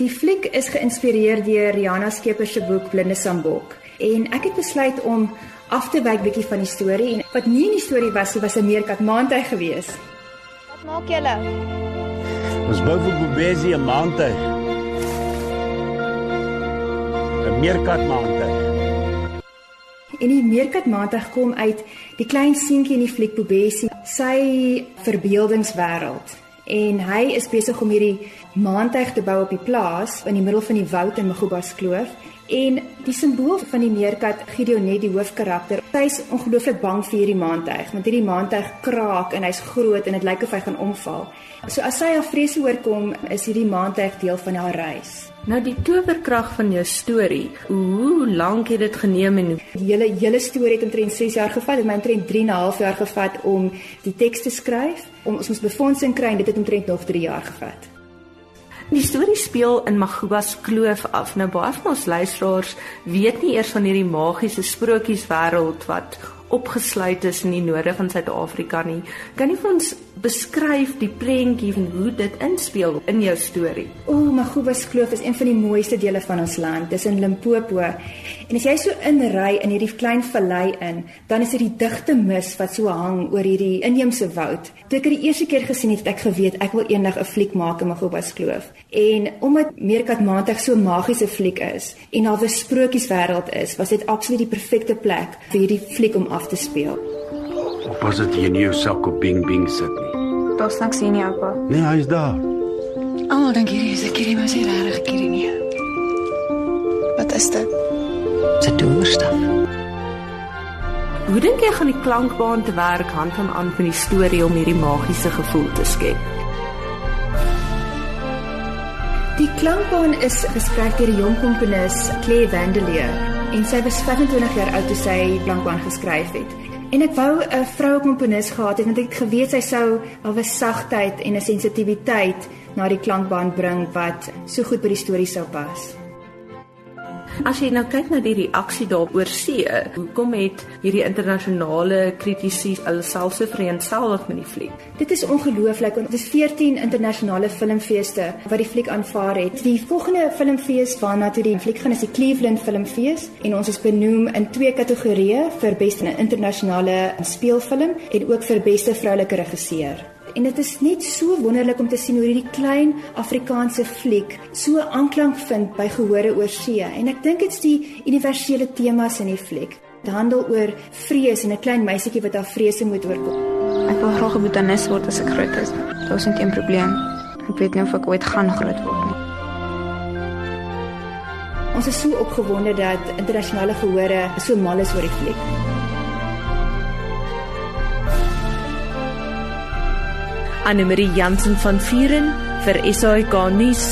Die fliek is geïnspireer deur Rihanna Skeepers se boek Blinde Sambok en ek het besluit om af te wyk bietjie van die storie en wat nie in die storie was nie was 'n meerkat maantuig geweest. Wat maak julle? Ons bou vir Bobesi 'n maantuig. 'n Meerkat maantuig. En die meerkat maantuig kom uit die klein seentjie in die fliek Bobesi, sy verbeeldingswêreld. En hy is besig om hierdie maantuig te bou op die plaas in die middel van die woud in Magubas Kloof. En die simbool van die meerkat Gideonet die hoofkarakter. Hy's ongelooflik bang vir hierdie maantuig want hierdie maantuig kraak en hy's groot en dit lyk of hy gaan omval. So as sy haar vrese oorkom, is hierdie maantuig deel van haar reis. Nou die towerkrag van jou storie. Hoe lank het dit geneem en Die hele hele storie het omtrent 6 jaar gevat. Dit het my omtrent 3 en 'n half jaar gevat om die teks te skryf. Om ons befondsing kry en dit het omtrent nog 3 jaar gevat. Die storie speel in Magubas Kloof af. Nou baie van ons luisteraars weet nie eers van hierdie magiese sprokieswêreld wat opgesluit is in die noorde van Suid-Afrika nie. Kan jy vir ons beskryf die prentjie van hoe dit inspel in jou storie? O, Magubas Kloof is een van die mooiste dele van ons land. Dis in Limpopo. En as jy so inry in hierdie klein vallei in, dan is dit die digte mis wat so hang oor hierdie inheemse woud. Toe ek dit die eerste keer gesien het, het ek geweet ek wil eendag 'n fliek maak in Magubas Kloof. En omdat Meerkat Maandag so 'n magiese fliek is en al 'n sprokieswêreld is, was dit absoluut die perfekte plek vir hierdie fliek om af te speel. Was dit hier nie jouself op Bing Bing sit nie? Daar's niks hier nie, oupa. Nee, hy's daar. Almal dink hierdie is 'n kierie, maar sy regtig kierie nie. Wat is dit? Sy towerstaf. Hoe dink jy gaan die klankbaan te werk hand aan hand met die storie om hierdie magiese gevoel te skep? Die klankbaan is geskryf deur die jong komponis Claire Vandelier en sy was 25 jaar oud toe sy die klankbaan geskryf het. En ek wou 'n vroue komponis gehad het want ek het geweet sy sou al 'n sagtheid en 'n sensitiwiteit na die klankbaan bring wat so goed by die storie sou pas. As jy nou kyk na die reaksie daarop oor see, hoekom het hierdie internasionale kritici hulle self so vereenselwig met die fliek? Dit is ongelooflik want dit is 14 internasionale filmfeeste wat die fliek aanvaar het. Die volgende filmfees waarna toe die fliek gaan is die Cleveland Filmfees en ons is benoem in twee kategorieë vir beste internasionale speelfilm en ook vir beste vroulike regisseur. En dit is net so wonderlik om te sien hoe hierdie klein Afrikaanse fliek so aanklank vind by gehore oor see. En ek dink dit's die universele temas in die fliek. Dit handel oor vrees en 'n klein meisietjie wat haar vrese moet oorkom. Ek wil graag 'n botanis word as ek groot is. Daar's net een probleem. Ek weet nie of ek ooit gaan groot word nie. Ons is so opgewonde dat internasionale gehore so mal is oor die fliek. Anne Marie Jansen van Vuren vir SAK nuus